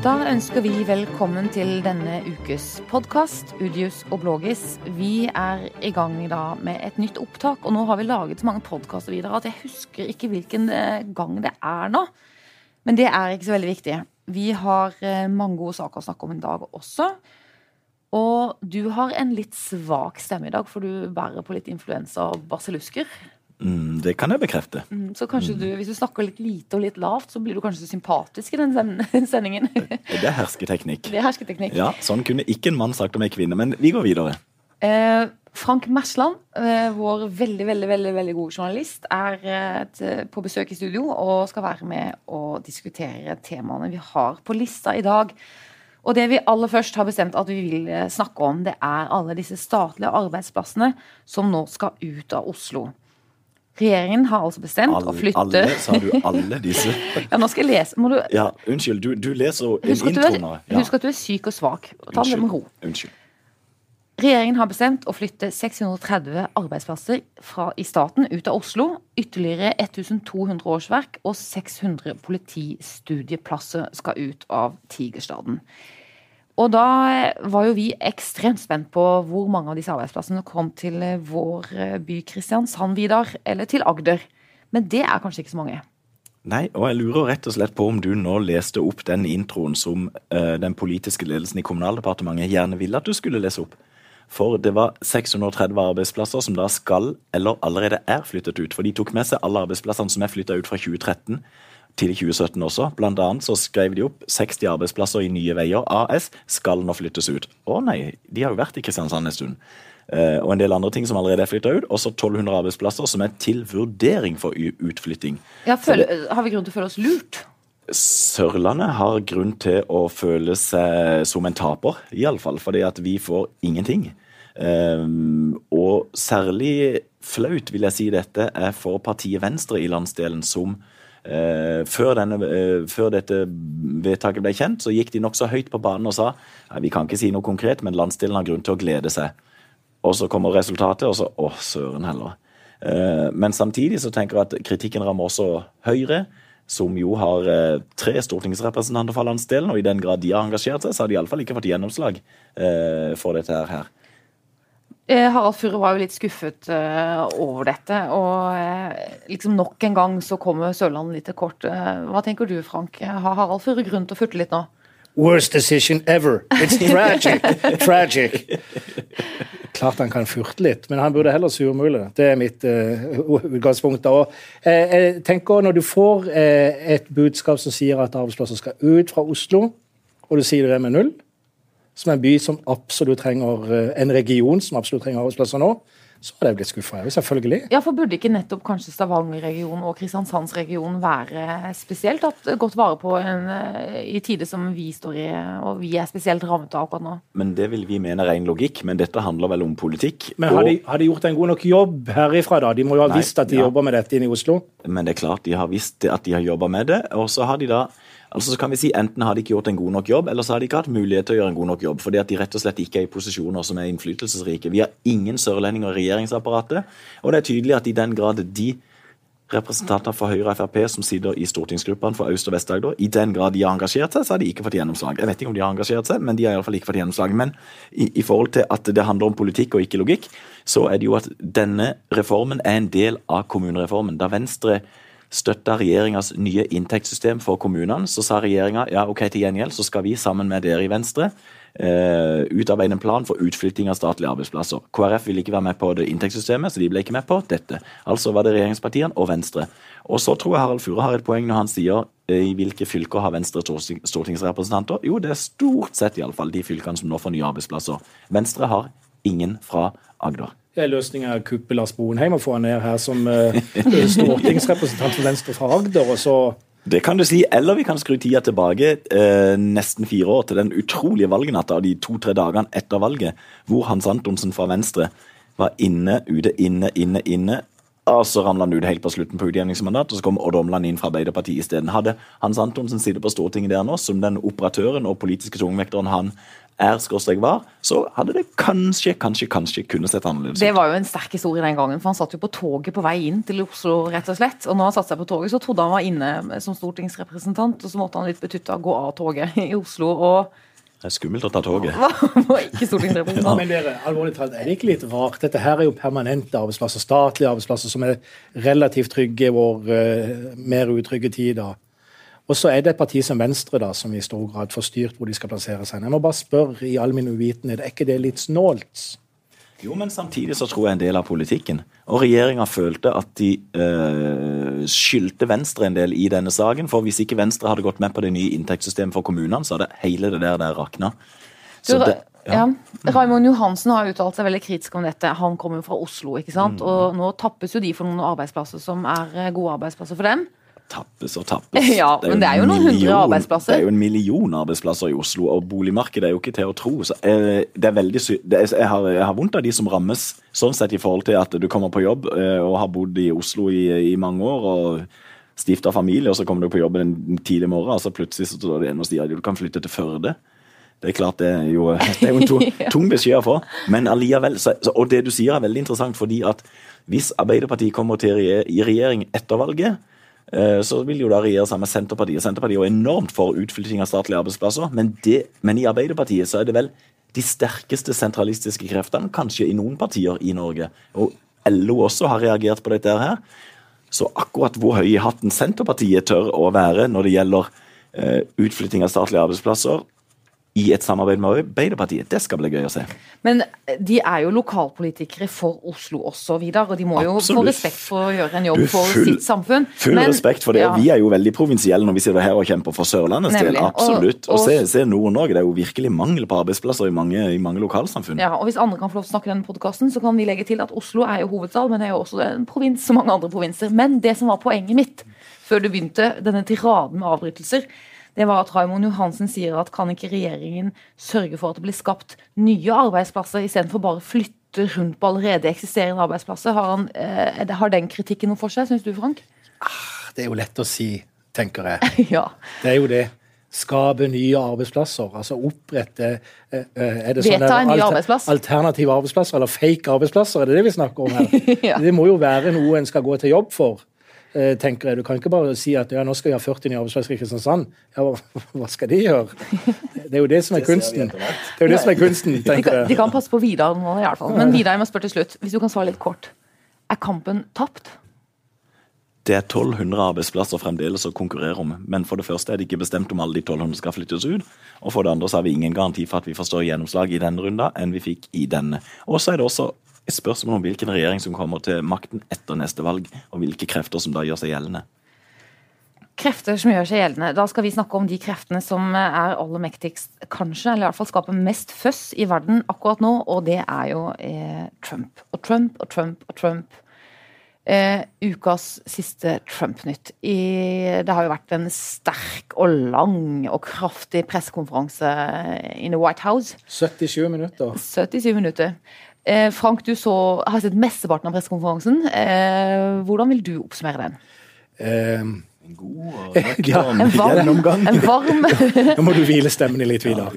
Da ønsker vi velkommen til denne ukes podkast, Udius og Blågis. Vi er i gang da med et nytt opptak, og nå har vi laget så mange podkaster videre at jeg husker ikke hvilken eh, gang det er nå. Men det er ikke så veldig viktig. Vi har eh, mange gode saker å snakke om i dag også. Og du har en litt svak stemme i dag, for du bærer på litt influensa og basillusker. Mm, det kan jeg bekrefte. Mm, så kanskje du, hvis du snakker litt lite og litt lavt, så blir du kanskje så sympatisk i den sendingen. Det er hersketeknikk. Det er hersketeknikk. Ja, Sånn kunne ikke en mann sagt om ei kvinne, men vi går videre. Eh, Frank Mersland, eh, vår veldig veldig, veldig, veldig gode journalist, er et, på besøk i studio og skal være med og diskutere temaene vi har på lista i dag. Og det vi aller først har bestemt at vi vil eh, snakke om, det er alle disse statlige arbeidsplassene som nå skal ut av Oslo. Regjeringen har altså bestemt Alle, å flytte alle, sa du alle disse? Ja, nå skal jeg lese. Må du Ja, unnskyld, du, du leser en intro nå. Ja, husk at du er syk og svak. Ta det med ro. Unnskyld. Regjeringen har bestemt å flytte 630 arbeidsplasser fra, i staten ut av Oslo. Ytterligere 1200 årsverk og 600 politistudieplasser skal ut av Tigerstaden. Og da var jo vi ekstremt spent på hvor mange av disse arbeidsplassene kom til vår by Kristiansand, Vidar, eller til Agder. Men det er kanskje ikke så mange. Nei, og jeg lurer rett og slett på om du nå leste opp den introen som uh, den politiske ledelsen i Kommunaldepartementet gjerne ville at du skulle lese opp. For det var 630 arbeidsplasser som da skal, eller allerede er flyttet ut. For de tok med seg alle arbeidsplassene som er flytta ut fra 2013 til 2017 også. Blant annet så skrev de opp 60 arbeidsplasser i Nye Veier AS skal nå flyttes ut. Å nei, de har jo vært i Kristiansand en stund. Eh, og en del andre ting som allerede er flytta ut. Også 1200 arbeidsplasser som er til vurdering for utflytting. Ja, føler, har vi grunn til å føle oss lurt? Sørlandet har grunn til å føle seg som en taper, iallfall. Fordi at vi får ingenting. Ehm, og særlig flaut, vil jeg si dette, er for partiet Venstre i landsdelen, som før, denne, eh, før dette vedtaket ble kjent, så gikk de nokså høyt på banen og sa vi kan ikke si noe konkret, men landsdelen har grunn til å glede seg. Og så kommer resultatet, og så å, søren heller. Eh, Men samtidig så tenker jeg at kritikken rammer også Høyre, som jo har eh, tre stortingsrepresentanter fra landsdelen, og i den grad de har engasjert seg, så har de iallfall ikke fått gjennomslag eh, for dette her. Eh, Harald Furre var jo litt skuffet eh, over dette, og eh, liksom nok en gang så kommer Sørlandet litt til kort. Hva tenker du, Frank? Har Harald Furre grunn til å futte litt nå? Worst decision ever. It's tragic. tragic. Klart han kan furte litt, men han burde heller surmule. Det er mitt utgangspunkt. Da. Uh, jeg tenker Når du får uh, et budskap som sier at arbeidsplasser skal ut fra Oslo, og du sier det med null, som er en by som absolutt trenger eh, en region som absolutt trenger arbeidsplasser nå, så hadde jeg blitt skuffa. Selvfølgelig. Ja, for Burde ikke nettopp kanskje Stavanger-regionen og Kristiansandsregionen være spesielt tatt godt vare på en, eh, i tider som vi står i, og vi er spesielt rammet av akkurat nå? Men det vil vi mene ren logikk, men dette handler vel om politikk. Men har og- de, har de gjort en god nok jobb herifra, da? De må jo ha Nei, visst at de ja. jobber med dette inne i Oslo. Men det er klart de har visst at de har jobba med det, og så har de da Altså så kan vi si Enten har de ikke gjort en god nok jobb, eller så har de ikke hatt mulighet til å gjøre en god nok jobb. Fordi at de rett og slett ikke er i posisjoner som er innflytelsesrike. Vi har ingen sørlendinger i regjeringsapparatet, og det er tydelig at i den grad de representanter for Høyre og Frp som sitter i stortingsgruppene for Aust- og Vest-Agder, i den grad de har engasjert seg, så har de ikke fått gjennomslag. Jeg vet ikke om de har engasjert seg, men de har iallfall ikke fått gjennomslag. Men i, i forhold til at det handler om politikk og ikke logikk, så er det jo at denne reformen er en del av kommunereformen. Da Venstre støtta regjeringas nye inntektssystem for kommunene, så sa regjeringa ja, ok, til gjengjeld så skal vi sammen med dere i Venstre eh, utarbeide en plan for utflytting av statlige arbeidsplasser. KrF ville ikke være med på det inntektssystemet, så de ble ikke med på dette. Altså var det regjeringspartiene og Venstre. Og så tror jeg Harald Fure har et poeng når han sier eh, i hvilke fylker har Venstre stortingsrepresentanter. Jo, det er stort sett i alle fall de fylkene som nå får nye arbeidsplasser. Venstre har ingen fra Agder. Det er å kuppe Lars Bonheim og få han ned her som uh, stortingsrepresentant for Venstre fra Agder, og så Det kan du si, eller vi kan skru tida tilbake eh, nesten fire år til den utrolige valgnatta og de to-tre dagene etter valget, hvor Hans Antonsen fra Venstre var inne, ute, inne, inne, inne. Og så ramla han ut helt på slutten på utjevningsmandat, og så kom Odd Omland inn fra Arbeiderpartiet isteden. Hadde Hans Antonsen sittet på Stortinget der nå, som den operatøren og politiske tungvekteren han er skråstrek var, så hadde det kanskje, kanskje, kanskje kunne sett annerledes ut. Det var jo en sterk historie den gangen, for han satt jo på toget på vei inn til Oslo, rett og slett. Og når han satte seg på toget, så trodde han var inne som stortingsrepresentant, og så måtte han litt betutta gå av toget i Oslo. og Det er skummelt å ta toget. var ikke stortingsrepresentant. Men dere, alvorlig talt, er det ikke litt rart? Dette her er jo permanente arbeidsplasser, statlige arbeidsplasser, som er relativt trygge i vår uh, mer utrygge tid. da. Og så er det et parti som Venstre da, som i stor grad får styrt hvor de skal plassere seg. Jeg må bare spørre i all min uvitenhet, er ikke det litt snålt? Jo, men samtidig så tror jeg en del av politikken. Og regjeringa følte at de øh, skyldte Venstre en del i denne saken. For hvis ikke Venstre hadde gått med på det nye inntektssystemet for kommunene, så hadde hele det der, der rakna. Du, ja. Raymond Johansen har uttalt seg veldig kritisk om dette. Han kommer jo fra Oslo, ikke sant? Mm. og nå tappes jo de for noen arbeidsplasser som er eh, gode arbeidsplasser for dem. Tappes og tappes. Ja, men det er jo noen hundre arbeidsplasser. Det er jo en million arbeidsplasser i Oslo, og boligmarkedet er jo ikke til å tro. Så, eh, det er veldig sy det er, jeg, har, jeg har vondt av de som rammes, sånn sett i forhold til at du kommer på jobb eh, og har bodd i Oslo i, i mange år. og stifta familie, og så kommer du på jobb en tidlig morgen, og så plutselig så står det en og sier at du kan flytte til Førde. Det er klart det er jo, det er jo en tung, tung beskjed å få. Men alliavel så, og det du sier er veldig interessant, fordi at hvis Arbeiderpartiet kommer til i regjering etter valget, så vil jo da regjere sammen med Senterpartiet. Senterpartiet er jo enormt for utflytting av statlige arbeidsplasser, men, det, men i Arbeiderpartiet så er det vel de sterkeste sentralistiske kreftene, kanskje i noen partier i Norge. Og LO også har reagert på dette her. Så akkurat hvor høy i hatten Senterpartiet tør å være når det gjelder eh, utflytting av statlige arbeidsplasser i et samarbeid med Arbeiderpartiet, det skal bli gøy å se. Men de er jo lokalpolitikere for Oslo også, Vidar, og de må jo Absolutt. få respekt for å gjøre en jobb full, for sitt samfunn. Full Men- respekt for det. ja. Vi er jo veldig provinsielle når vi sitter her og kjemper for Sørlandets del. Absolutt. Og-. Og, og- se, se Nord-Norge. Det er jo virkelig mangel på arbeidsplasser i mange, i mange lokalsamfunn. Ja, og Hvis andre kan få lov til å snakke i denne podcasten, så kan vi legge til at Oslo er jo hovedstad, men er jo også en provins som mange andre provinser. Men det som var poenget mitt før du begynte denne tiraden med avbrytelser, det var at Raymond Johansen sier at kan ikke regjeringen sørge for at det blir skapt nye arbeidsplasser, istedenfor bare flytte rundt på allerede eksisterende arbeidsplasser? Har, han, eh, har den kritikken noe for seg, syns du, Frank? Det er jo lett å si, tenker jeg. ja. Det er jo det. Skape nye arbeidsplasser. Altså opprette eh, eh, er det sånn ny arbeidsplass. Alternative arbeidsplasser, eller fake arbeidsplasser, er det det vi snakker om her? Ja. Det må jo være noe en skal gå til jobb for. Eh, tenker jeg. Du kan ikke bare si at ja, nå skal vi ha 40 nye arbeidsplasser i Kristiansand. Ja, hva, hva skal de gjøre? Det er jo det som er kunsten. Det er jo det som er kunsten, tenker jeg. de jeg. kan passe på Vidar nå, i hvert fall. Men Vidar, jeg må spørre til slutt. Hvis du kan svare litt kort. Er kampen tapt? Det er 1200 arbeidsplasser fremdeles å konkurrere om. Men for det første er det ikke bestemt om alle de 1200 skal flyttes ut. Og for det andre så har vi ingen garanti for at vi får større gjennomslag i denne runden enn vi fikk i denne. Og så er det også spørsmål om hvilken regjering som kommer til makten etter neste valg, og hvilke krefter som da gjør seg gjeldende. Krefter som gjør seg gjeldende. Da skal vi snakke om de kreftene som er aller mektigst, kanskje, eller i hvert fall skaper mest føss i verden akkurat nå, og det er jo eh, Trump. Og Trump og Trump og Trump. Eh, ukas siste Trump-nytt. Det har jo vært en sterk og lang og kraftig pressekonferanse in the White House. 77 minutter. 77 minutter. Eh, Frank, du så, har sett mesteparten av pressekonferansen. Eh, hvordan vil du oppsummere den? Eh, En god og Ja, En varm, gjennomgang. en varm Nå må du hvile stemmen litt, videre.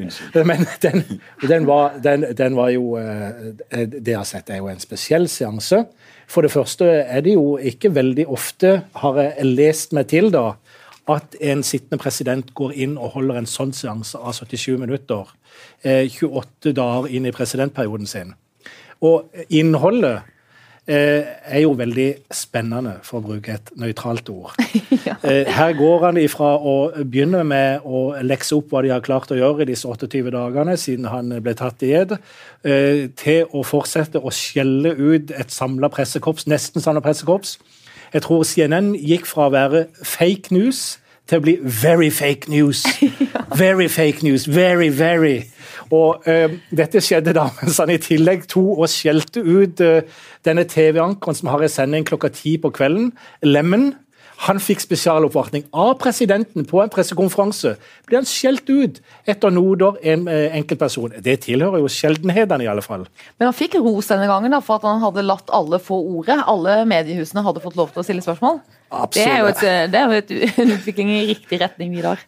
Men den, den, var, den, den var jo eh, Det jeg har sett, er jo en spesiell seanse. For det første er det jo ikke veldig ofte, har jeg lest meg til, da, at en sittende president går inn og holder en sånn seanse av 77 minutter. Eh, 28 dager inn i presidentperioden sin. Og innholdet eh, er jo veldig spennende, for å bruke et nøytralt ord. Eh, Her går han ifra å begynne med å lekse opp hva de har klart å gjøre i disse 28 dagene siden han ble tatt i ed, eh, til å fortsette å skjelle ut et samla pressekorps, nesten samla pressekorps. Jeg tror CNN gikk fra å være fake news til å bli very fake news. Very fake news. Very, very. Og eh, dette skjedde da mens han i tillegg to og skjelte ut eh, denne TV-ankeren som har en sending klokka ti på kvelden, Lemmen. Han fikk spesialoppvartning av presidenten på en pressekonferanse. Ble han skjelt ut etter noder en eh, enkeltperson. Det tilhører jo sjeldenhetene, i alle fall. Men han fikk ros denne gangen da, for at han hadde latt alle få ordet. Alle mediehusene hadde fått lov til å stille spørsmål. Det er jo, et, det er jo et, en utvikling i riktig retning, Vidar.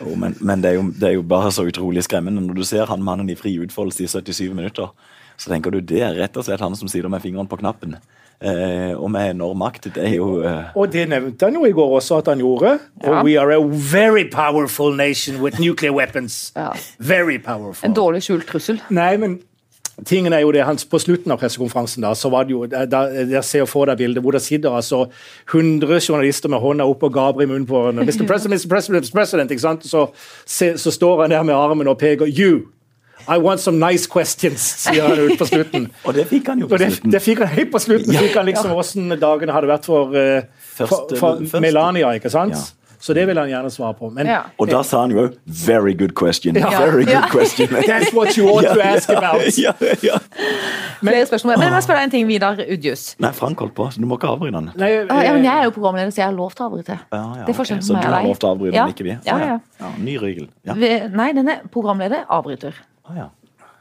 Oh, men, men det, er jo, det er jo bare så utrolig skremmende når du ser han mannen i fri utfoldelse i 77 minutter. Så tenker du det er rett og slett han som sitter med fingeren på knappen. Eh, og med enorm makt. Det er jo eh, Og det nevnte han jo i går også at han gjorde. Ja. Og we are a very powerful nation with nuclear weapons. Ja. Very powerful. En dårlig skjult trussel. Nei, men tingen er jo det, På slutten av pressekonferansen da, så var det jo, der ser jeg for deg bildet hvor det sitter altså 100 journalister med hånda opp og gaper i munnen på hverandre. Mr. President, Mr. President, Mr. President, ikke sant? Så, se, så står han der med armen og peker You! I want some nice questions, sier han ut på slutten. Og det fikk han jo på Og det, det fikk han helt på slutten. fikk han liksom Hvordan dagene hadde vært for, eh, for, for første- Melania, ikke sant? Ja. Så det vil han gjerne svare på. Men Ja. Og da sa han jo 'very good question'. Ja. Very good question. That's what you ought to ask about. Ja, ja. Flere spørsmål. Men jeg må spørre deg en ting, Vidar Udjus. Nei, Frank holdt på, så du må ikke avbryte han. Nei, Ah, ja, men jeg eh, er jo programleder, så jeg har lov til å avbryte. Ja, ja, Det er forskjellen ok. Så du har lov til å avbryte, Ja. men ikke vi? Ja, ja. ja. Ny regel. Ja. Nei, denne programleder avbryter. Å, ja.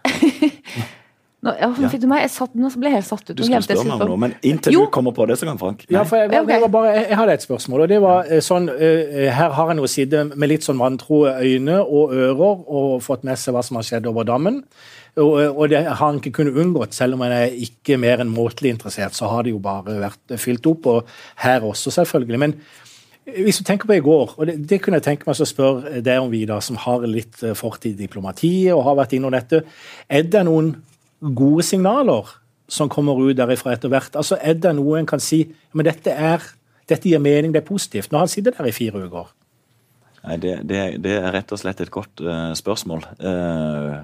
Nå, ja, Ja. Fikk du meg? Jeg satt, nå ble jeg helt satt ut. Du jeg spørre meg om noe, men inntil Jo. du kommer på det, så kan Frank. Ja, for jeg, Ja, ok. det var bare, jeg, jeg hadde et spørsmål. og det var eh, sånn, uh, Her har han jo sittet med litt sånn vantro øyne og ører og fått med seg hva som har skjedd over dammen. Og, og det har han ikke kunnet unngått, selv om han er ikke mer enn måtelig interessert. Så har det jo bare vært fylt opp, og her også, selvfølgelig. Men hvis du tenker på i går, og det, det kunne jeg tenke meg å spørre deg om, Vidar, som har litt fortid i diplomatiet og har vært innom dette. Er det noen gode signaler som kommer ut derifra etter hvert? Altså, Er det noe en kan si men dette, er, dette gir mening, det er positivt, når han sitter der i fire uker? Nei, det, det, det er rett og slett et godt uh, spørsmål. Uh,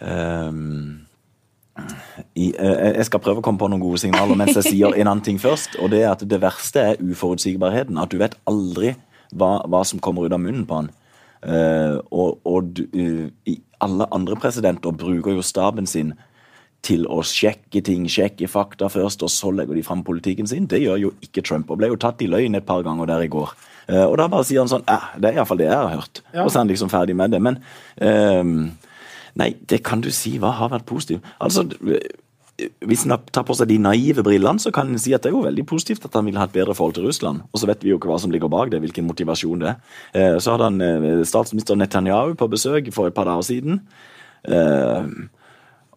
um, i, uh, jeg skal prøve å komme på noen gode signaler mens jeg sier en annen ting først. og Det er at det verste er uforutsigbarheten. At du vet aldri hva, hva som kommer ut av munnen på han. Eh, og og du, eh, alle andre presidenter bruker jo staben sin til å sjekke ting, sjekke fakta først, og så legger de fram politikken sin. Det gjør jo ikke Trump, og ble jo tatt i løgn et par ganger der i går. Uh, og da bare sier han sånn Det er iallfall det jeg har hørt. Ja. Og så er han liksom ferdig med det. Men Nei, det kan du si. Hva har vært positivt? Altså, Hvis en tar på seg de naive brillene, så kan en si at det er jo veldig positivt at han vil ha et bedre forhold til Russland. Og så vet vi jo ikke hva som ligger bak det, hvilken motivasjon det er. Eh, Så hadde han eh, statsminister Netanyahu på besøk for et par dager siden. Eh,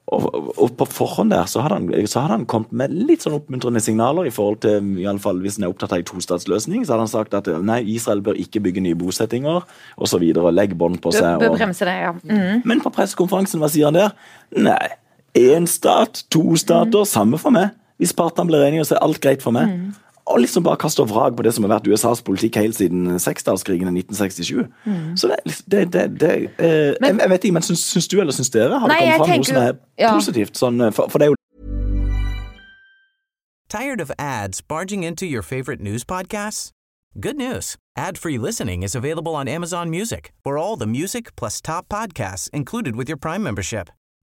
og, på forhånd der så hadde, han, så hadde han kommet med litt sånn oppmuntrende signaler i forhold til, i alle fall hvis han er opptatt av en tostatsløsning, så hadde han sagt at nei, Israel bør ikke bygge nye bosettinger osv. Legg bånd på Bør, seg. bør og- bremse det, ja. Mm. men på pressekonferansen, hva sier han der? Nei, én stat, to stater, samme for meg. Hvis partene blir enige, så er alt greit for meg. Og liksom bare kaste vrag på det som har vært USAs politikk helt siden seksdalskrigen i 1967. Så det, det, det, det eh, Men- jeg, jeg vet ikke, men syns, syns du eller syns dere har Nei, det kommet fram noe som er ja. positivt? Sånn, eh, for, for det er jo Tired of ads barging into your favorite news podcasts? Good news. Ad-free listening is available on Amazon Music for all the music plus top podcasts included with your Prime membership.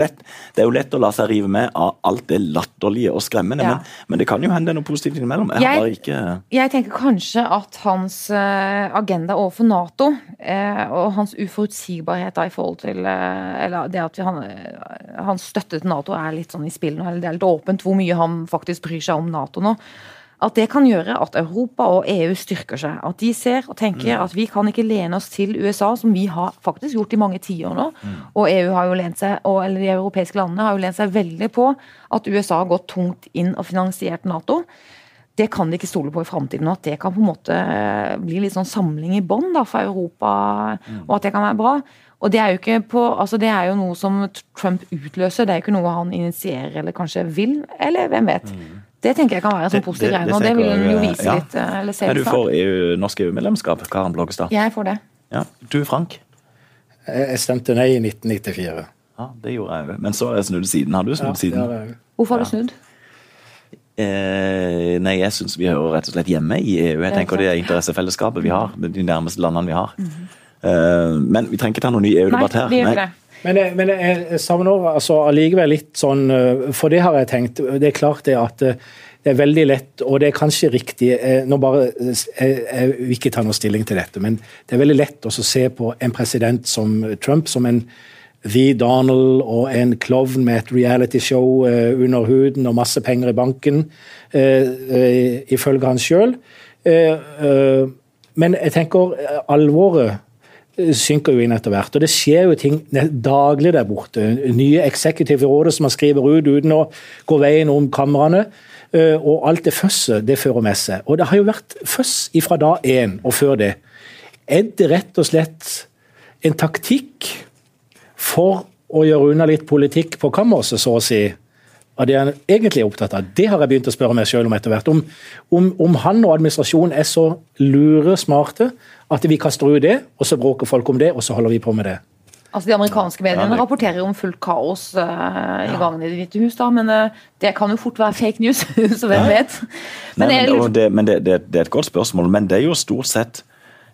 Lett, det er jo lett å la seg rive med av alt det latterlige og skremmende, Ja. men, men det kan jo hende noe positivt innimellom. Jeg Jeg- ikke Jeg tenker kanskje at hans eh, agenda overfor Nato eh, og hans uforutsigbarhet da, i forhold til eh, Eller det at han, eh, hans støtte til Nato er litt sånn i spill nå, eller det er litt åpent hvor mye han faktisk bryr seg om Nato nå. At det kan gjøre at Europa og EU styrker seg. At de ser og tenker at vi kan ikke lene oss til USA, som vi har faktisk gjort i mange tiår nå. Og EU har jo lent seg, og, eller de europeiske landene har jo lent seg veldig på at USA har gått tungt inn og finansiert Nato det kan de ikke stole på i framtiden. At det kan på en måte eh, bli litt sånn samling i bånn for Europa, og at det kan være bra. Og det er jo ikke på, altså det er jo noe som Trump utløser, det er jo ikke noe han initierer eller kanskje vil, eller hvem vet. Det tenker jeg kan være en sånn positiv greie, det og det vil tenker jo vise ja. litt. eh, Eller se Men du får EU, norsk EU-medlemskap, Karen Blågestad. Jeg får det. Ja. Du, Frank? Jeg stemte nei i 1994. Ja, det gjorde jeg òg. Men så har jeg snudd siden. Har du Ja, snudd det siden? Hvorfor har du snudd? Eh, nei, jeg syns vi hører rett og slett hjemme i EU. Jeg tenker Det er interessefellesskapet vi har. De nærmeste landene vi har. Eh, men vi trenger ikke ta noen ny EU-debatt her. Nei, vi gjør ikke det. Men, jeg- men jeg, jeg savner altså allikevel litt sånn eh, For det har jeg tenkt. Det er klart det at eh, det er veldig lett, og det er kanskje riktig eh, nå bare, eh, jeg, jeg vil ikke ta noe stilling til dette, men det er veldig lett å se på en president som Trump som en The Donald og en klovn med et realityshow eh, under huden og masse penger i banken, eh, eh, ifølge han sjøl. Eh, eh, men jeg tenker eh, alvoret eh, synker jo inn etter hvert. Og det skjer jo ting daglig der borte. Nye eksekutive råder som man skriver ut uten å gå veien om kamrene. Eh, Og alt det føsset det fører med seg. Og det har jo vært føss ifra dag én og før det. Er det rett og slett en taktikk for å gjøre unna litt politikk på kammerset, så å si? Av det han egentlig er opptatt av. Det har jeg begynt å spørre meg selv om etter hvert. Om, om, om han og administrasjonen er så lure smarte at vi kaster ut det, og så bråker folk om det, og så holder vi på med det. Altså De amerikanske mediene Ja, rapporterer om fullt kaos uh, i gangen i Det hvite hus, da, men uh, det kan jo fort være fake news, så hvem vet. Men Nei, men, det, men det, det, det er et godt spørsmål, men det er jo stort sett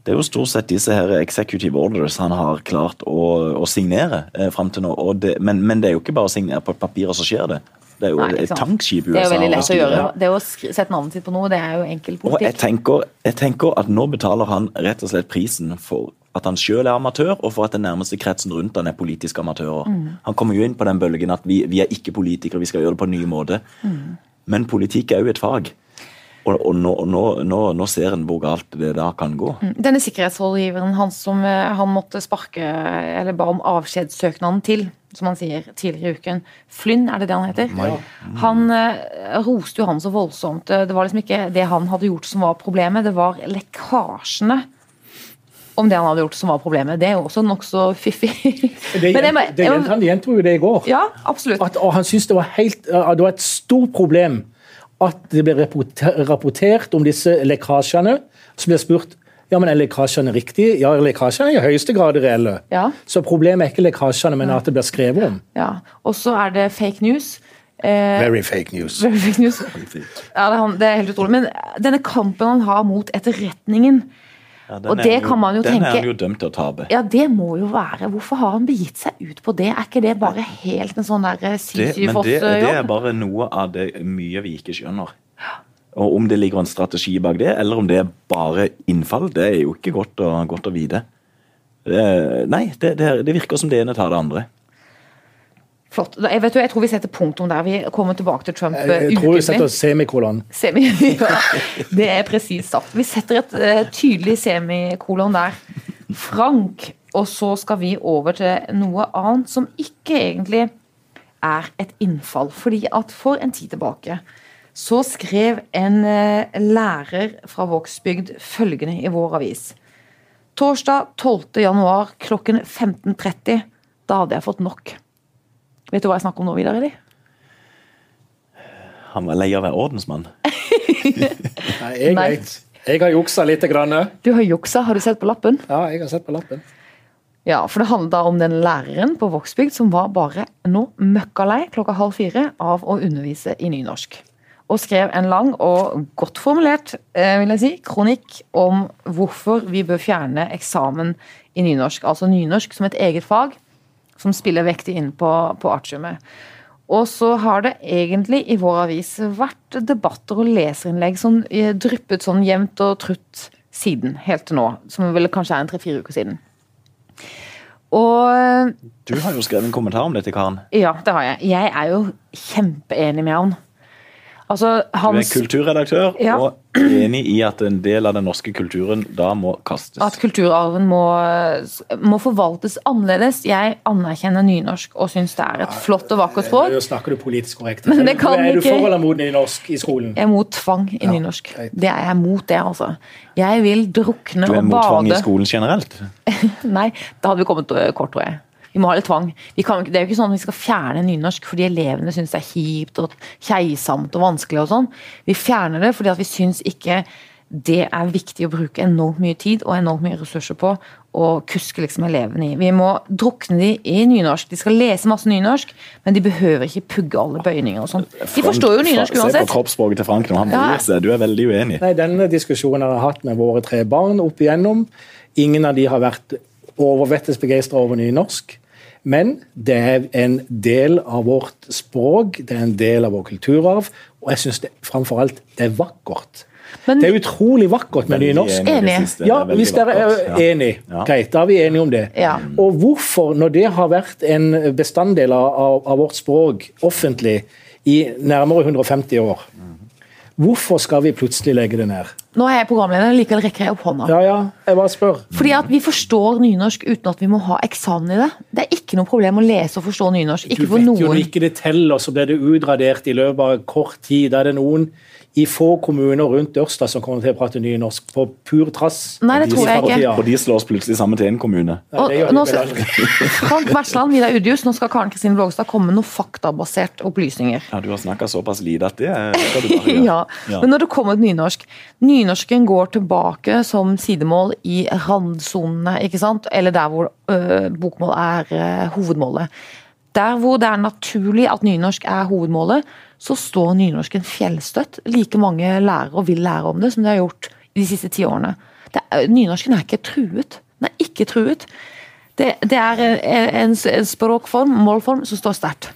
det er jo stort sett disse her executive orders han har klart å, å signere eh, fram til nå. Og det, men, men det er jo ikke bare å signere på et papir, og så skjer det. Det er jo Nei, et tankskip i Det er jo veldig lett å gjøre. Det å sette navnet sitt på noe, det er jo enkel Og jeg politikk. tenker, jeg tenker at nå betaler han rett og slett prisen for at han sjøl er amatør, og for at den nærmeste kretsen rundt han er politiske amatører. Mm. Han kommer jo inn på den bølgen at vi, vi er ikke politikere, vi skal gjøre det på en ny måte. Mm. Men politikk er jo et fag. Og, og nå, nå, nå, nå ser en hvor galt det da kan gå. Denne sikkerhetsrådgiveren han som eh, han måtte sparke, eller ba om avskjedssøknaden til, som han sier tidligere i uken. Flynn, er det det han heter? Han eh, roste jo han så voldsomt. Det var liksom ikke det han hadde gjort som var problemet, det var lekkasjene om det han hadde gjort som var problemet. Det er jo også nokså fiffig. Det, det, han gjentok jo det i går. Ja, absolutt. At, og han syntes det var helt det var et stort problem at det ble rapportert om disse lekkasjene. Så ble spurt ja, men er lekkasjene riktige. Ja, lekkasjene er i høyeste grad reelle. Ja. Så problemet er ikke lekkasjene, men at det blir skrevet om. Ja. Og så er det fake news. Eh, Very fake news. Very fake news. Ja, det, er han, det er helt utrolig. Men denne kampen han har mot etterretningen, Ja, Og det jo- kan man jo den tenke- er han jo dømt til å tape. ja, det må jo være Hvorfor har han begitt seg ut på det? Er ikke det bare helt en sånn der Det, men det, Sisyfos-jobb? det er bare noe av det mye vi ikke skjønner. Og Om det ligger en strategi bak det, eller om det er bare innfall, det er jo ikke godt å, godt å vite. Det, nei, det, det, det virker som det ene tar det andre. Flott. Jeg, vet jeg tror vi setter punktum der. Vi kommer tilbake til Trump Jeg, eh, jeg tror vi setter semikolon. Semi, ja, det er presist sagt. Vi setter et uh, tydelig semikolon der. Frank. Og så skal vi over til noe annet som ikke egentlig er et innfall. Fordi at for en tid tilbake så skrev en uh, lærer fra Vågsbygd følgende i vår avis. Torsdag 12. januar klokken 15.30. Da hadde jeg fått nok. Vet du hva jeg snakker om nå, Vidar? eller? Han var lei av å være ordensmann. Nei, jeg Nei. vet. Jeg har juksa litt. Grann. Du har juksa, har du sett på lappen? Ja, jeg har sett på lappen. Ja, for det handla om den læreren på Vågsbygd som var bare nå møkkalei klokka halv fire av å undervise i nynorsk. Og skrev en lang og godt formulert eh, vil jeg si, kronikk om hvorfor vi bør fjerne eksamen i nynorsk. Altså nynorsk som et eget fag som spiller vektig inn på, på artiumet. Og så har det egentlig i vår avis vært debatter og leserinnlegg som eh, dryppet sånn jevnt og trutt siden, helt til nå. Som vel kanskje er en tre-fire uker siden. Og Du har jo skrevet en kommentar om dette, Karen. ja, det har jeg. Jeg er jo kjempeenig med han. Altså, Du er kulturredaktør Ja. og enig i at en del av den norske kulturen da må kastes. At kulturarven må, må forvaltes annerledes. Jeg anerkjenner nynorsk og syns det er et flott og vakkert språk. Nå snakker du politisk korrekt. Men det kan er du for eller mot nynorsk i skolen? Jeg er mot tvang i Ja, nynorsk. Det er jeg mot det, altså. Jeg vil drukne og bade. Du er mot tvang i skolen generelt. Nei, da hadde vi kommet kort, tror jeg. Vi må ha litt tvang. Vi kan, det er jo ikke sånn at vi skal fjerne nynorsk fordi elevene syns det er kjipt og keisamt og vanskelig og sånn. Vi fjerner det fordi at vi syns ikke det er viktig å bruke enormt mye tid og enormt mye ressurser på å kuske liksom elevene i. Vi må drukne de i nynorsk. De skal lese masse nynorsk, men de behøver ikke pugge alle bøyninger og sånn. De forstår jo nynorsk uansett. Se på kroppsspråket til Frank når han Ja. bryr seg. Du er veldig uenig. Nei, Denne diskusjonen har jeg hatt med våre tre barn opp igjennom. Ingen av de har vært overvettes begeistra over nynorsk. Men det er en del av vårt språk, det er en del av vår kulturarv, og jeg syns framfor alt det er vakkert. Men- det er utrolig vakkert med nynorsk. enig Ja, hvis dere er. Enig, Ja. greit, da er vi enige om det. Ja. Og hvorfor, når det har vært en bestanddel av, av vårt språk offentlig i nærmere 150 år, hvorfor skal vi plutselig legge det ned? Nå er jeg programleder, likevel rekker jeg opp hånda. Ja, ja, jeg bare spør. Fordi at vi forstår nynorsk uten at vi må ha eksamen i det. Det er ikke noe problem å lese og forstå nynorsk. Du Ikke for vet jo noen. når ikke det teller, så blir det utradert i løpet av kort tid. Da er det noen i få kommuner rundt Ørsta som kommer til å prate nynorsk på pur trass. Nei, det tror jeg ikke. Og de slås plutselig sammen til én kommune. Ja, Og nå skal. Frank Versland, Vidar Udjus, nå skal Karen Kristin Blågstad komme med noen faktabaserte opplysninger. Ja, Du har snakka såpass lite at det skal du bare gjøre. Ja, Ja. Men når det kommer til nynorsk Nynorsken går tilbake som sidemål i randsonene, ikke sant? Eller der hvor øh, bokmål er øh, hovedmålet. Der hvor det er naturlig at nynorsk er hovedmålet, så står nynorsken fjellstøtt. Like mange lærer og vil lære om det som det har gjort i de siste ti årene. Det er, nynorsken er ikke truet. Den er ikke truet. Det, det er en, en, en språkform, målform, som står sterkt.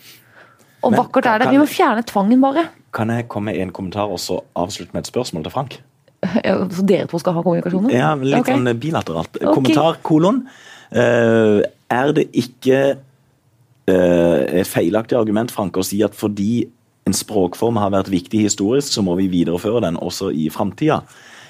Og Men vakkert er det. Vi må fjerne tvangen, bare. Kan jeg komme med en kommentar og så avslutte med et spørsmål til Frank? Ja, Så dere to skal ha kommunikasjonen? Ja, Litt okay. sånn bilateralt. Okay. Kommentar, kolon. Uh, er det ikke eh, et feilaktig argument Frank, å si at fordi en språkform har vært viktig historisk, så må vi videreføre den også i framtida?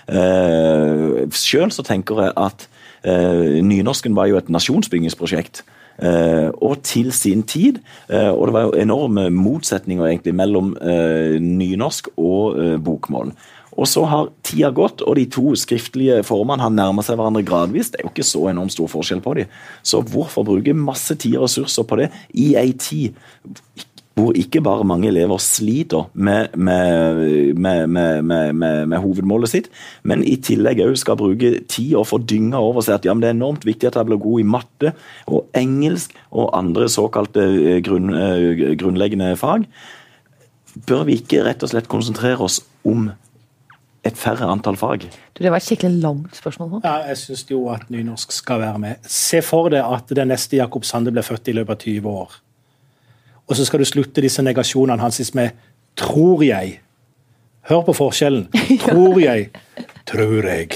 Uh, Sjøl tenker jeg at eh, nynorsken var jo et nasjonsbyggingsprosjekt. Eh, og til sin tid. eh, og det var jo enorme motsetninger egentlig mellom eh, nynorsk og bokmål. Og så har tida gått, og de to skriftlige formene har nærma seg hverandre gradvis. Det er jo ikke så enormt stor forskjell på dem. Så hvorfor bruke masse tid og ressurser på det i ei tid hvor ikke bare mange elever sliter med, med, med, med, med, med, med hovedmålet sitt, men i tillegg òg skal bruke tid og få dynga over seg at ja, men det er enormt viktig at jeg blir god i matte og engelsk og andre såkalte eh, grunn, eh, grunnleggende fag. Bør vi ikke rett og slett konsentrere oss om et færre antall fag? Du, det var et skikkelig langt spørsmål. nå. Ja, jeg syns jo at nynorsk skal være med. Se for deg at den neste Jakob Sande blir født i løpet av 20 år. Og så skal du slutte disse negasjonene hans med 'tror jeg'. Hør på forskjellen. Tror jeg. Tror jeg.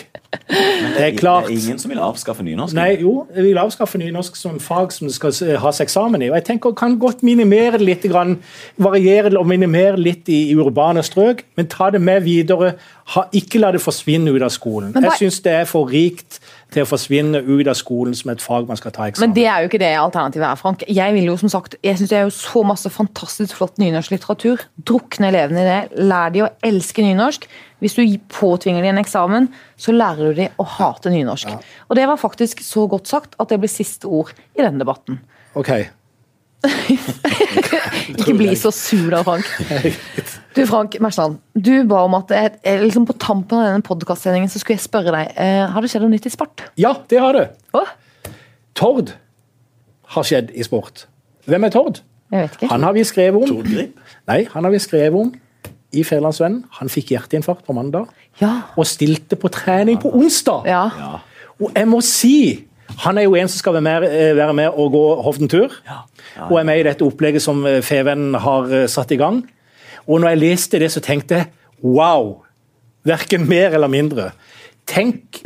Det er klart. Det er ingen som vil avskaffe nynorsk. Nei, jo, jeg vil avskaffe nynorsk som fag som det skal eh, has eksamen i. Og jeg tenker kan godt minimere det litt, grann, variere det og minimere litt i, i urbane strøk, men ta det med videre. Ha, ikke la det forsvinne ut av skolen. Jeg syns det er for rikt til å forsvinne ut av skolen som et fag man skal ta eksamen. Men det er jo ikke det alternativet er, Frank. Jeg vil jo som sagt, jeg synes det er jo så masse fantastisk flott nynorsk litteratur. Drukne elevene i det. Lær de å elske nynorsk. Hvis du påtvinger de en eksamen, så lærer du de å hate nynorsk. Og det var faktisk så godt sagt at det ble siste ord i denne debatten. Ok. Ikke bli så sur da, Frank. Du, Frank Mersland, du ba om at jeg, liksom på tampen av denne podkastsendingen så skulle jeg spørre deg eh, Har det skjedd noe nytt i sport? Ja, det har det. Hå? Tord har skjedd i sport. Hvem er Tord? jeg vet ikke. Han har vi skrevet om. Tord Grip? Nei, han har vi skrevet om i Federlandsvennen. Han fikk hjerteinfarkt på mandag Ja. og stilte på trening på onsdag. ja. Og jeg må si han er jo en som skal være med, eh, være med og gå Hovden-tur. Og er med i dette opplegget som Feven har eh, satt i gang. Og når jeg leste det, så tenkte jeg wow! Verken mer eller mindre. Tenk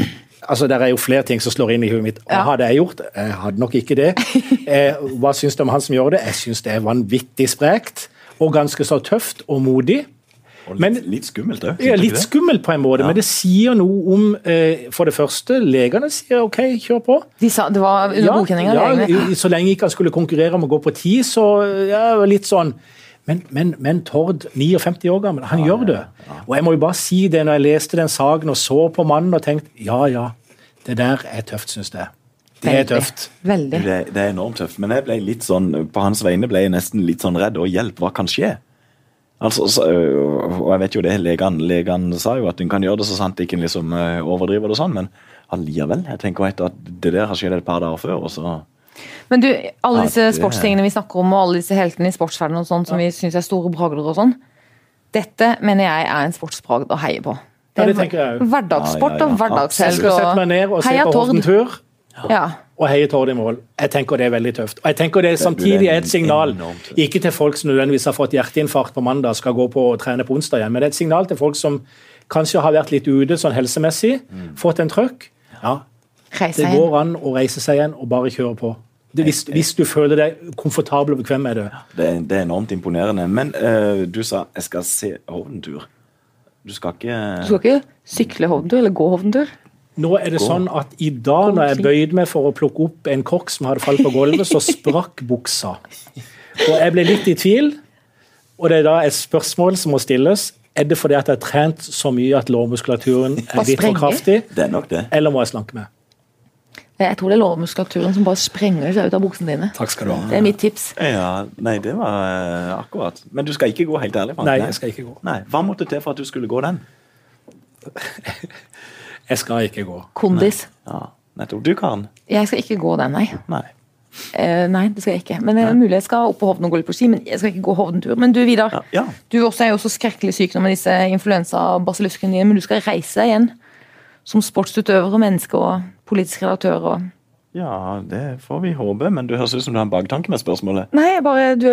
altså Det er jo flere ting som slår inn i huet mitt. Hva Ja. hadde jeg gjort? Jeg hadde nok ikke det. Eh, hva syns du om han som gjør det? Jeg syns det er vanvittig sprekt. Og ganske så tøft og modig. Og litt, Men- litt skummelt òg. Ja, litt skummelt på en måte, Ja. men det sier noe om eh, For det første, legene sier OK, kjør på. De sa, det var under godkjenning av ja, så lenge ikke han skulle konkurrere om å gå på ti, så ja, litt sånn. Men, men, men Tord, 59 år gammel, han gjør det. Og jeg må jo bare si det når jeg leste den saken og så på mannen og tenkte ja, ja, det der er tøft, syns jeg. Det er Veldig. tøft. Veldig. Det, det er enormt tøft. Men jeg ble litt sånn, på hans vegne ble jeg nesten litt sånn redd. Og hjelp, hva kan skje? Altså, så, øh, og jeg vet jo det, Legene legene sa jo at en kan gjøre det så sant ikke en liksom øh, overdriver det sånn, men allikevel. Jeg tenker etter at det der har skjedd et par dager før, og så Men du, alle disse sportstingene vi snakker om, og alle disse heltene i sportsverdenen og sånn, som vi syns er store bragder og sånn, dette mener jeg er en sportsbragd å heie på. Ja, det er tenker jeg òg. Hverdagssport Ja, ja, ja, og ned og se Heia på Tord. Ja. og heier Tord i mål. Jeg tenker det er veldig tøft. Og jeg tenker det samtidig er et signal, ikke til folk som nødvendigvis har fått hjerteinfarkt på mandag skal gå på og trene på onsdag igjen, men det er et signal til folk som kanskje har vært litt ute sånn helsemessig, fått en trøkk. Ja, Reise det går an å reise seg igjen og bare kjøre på. Det, hvis, hvis du føler deg komfortabel og bekvem med det. Det, er- det er enormt imponerende. Men uh, du sa jeg skal se Hovden-tur. Du skal ikke Du skal ikke sykle Hovden-tur eller gå Hovden-tur? Nå er det sånn at i dag når jeg bøyde meg for å plukke opp en kork som hadde falt på gulvet, så sprakk buksa. Og jeg ble litt i tvil, og det er da et spørsmål som må stilles. Er det fordi at jeg har trent så mye at lårmuskulaturen er litt for kraftig, Det er nok det. eller må jeg slanke meg? Jeg tror det er lårmuskulaturen som bare sprenger seg ut av buksene dine. Takk skal du ha. Det er mitt tips. Ja, Nei, det var eh, akkurat. Men du skal ikke gå helt ærlig? Frank? Nei, jeg skal ikke gå. Nei, Hva måtte til for at du skulle gå den? Jeg skal ikke gå. Kondis. Ja, nettopp. Du, kan. Jeg skal ikke gå den, nei. Nei. Eh, nei, det skal jeg ikke. Men det er mulig jeg skal opp på Hovden og gå litt på ski, men jeg skal ikke gå Hovden-tur. Men du, Vidar. Ja, ja. Du også er jo så skrekkelig syk nå med disse influensa-basilluskene dine, men du skal reise deg igjen. Som sportsutøver og menneske og politisk redaktør og Ja, det får vi håpe, men du høres ut som du har en baktanke med spørsmålet. Nei, bare du,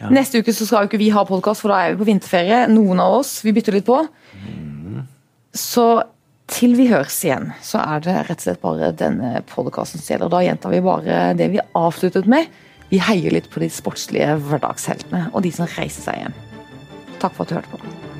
ja. Neste uke så skal jo ikke vi ha podkast, for da er vi på vinterferie. Noen av oss. Vi bytter litt på. Så til vi høres igjen, så er det rett og slett bare denne podkasten som gjelder. Da gjentar vi bare det vi avsluttet med. Vi heier litt på de sportslige hverdagsheltene og de som reiser seg igjen. Takk for at du hørte på.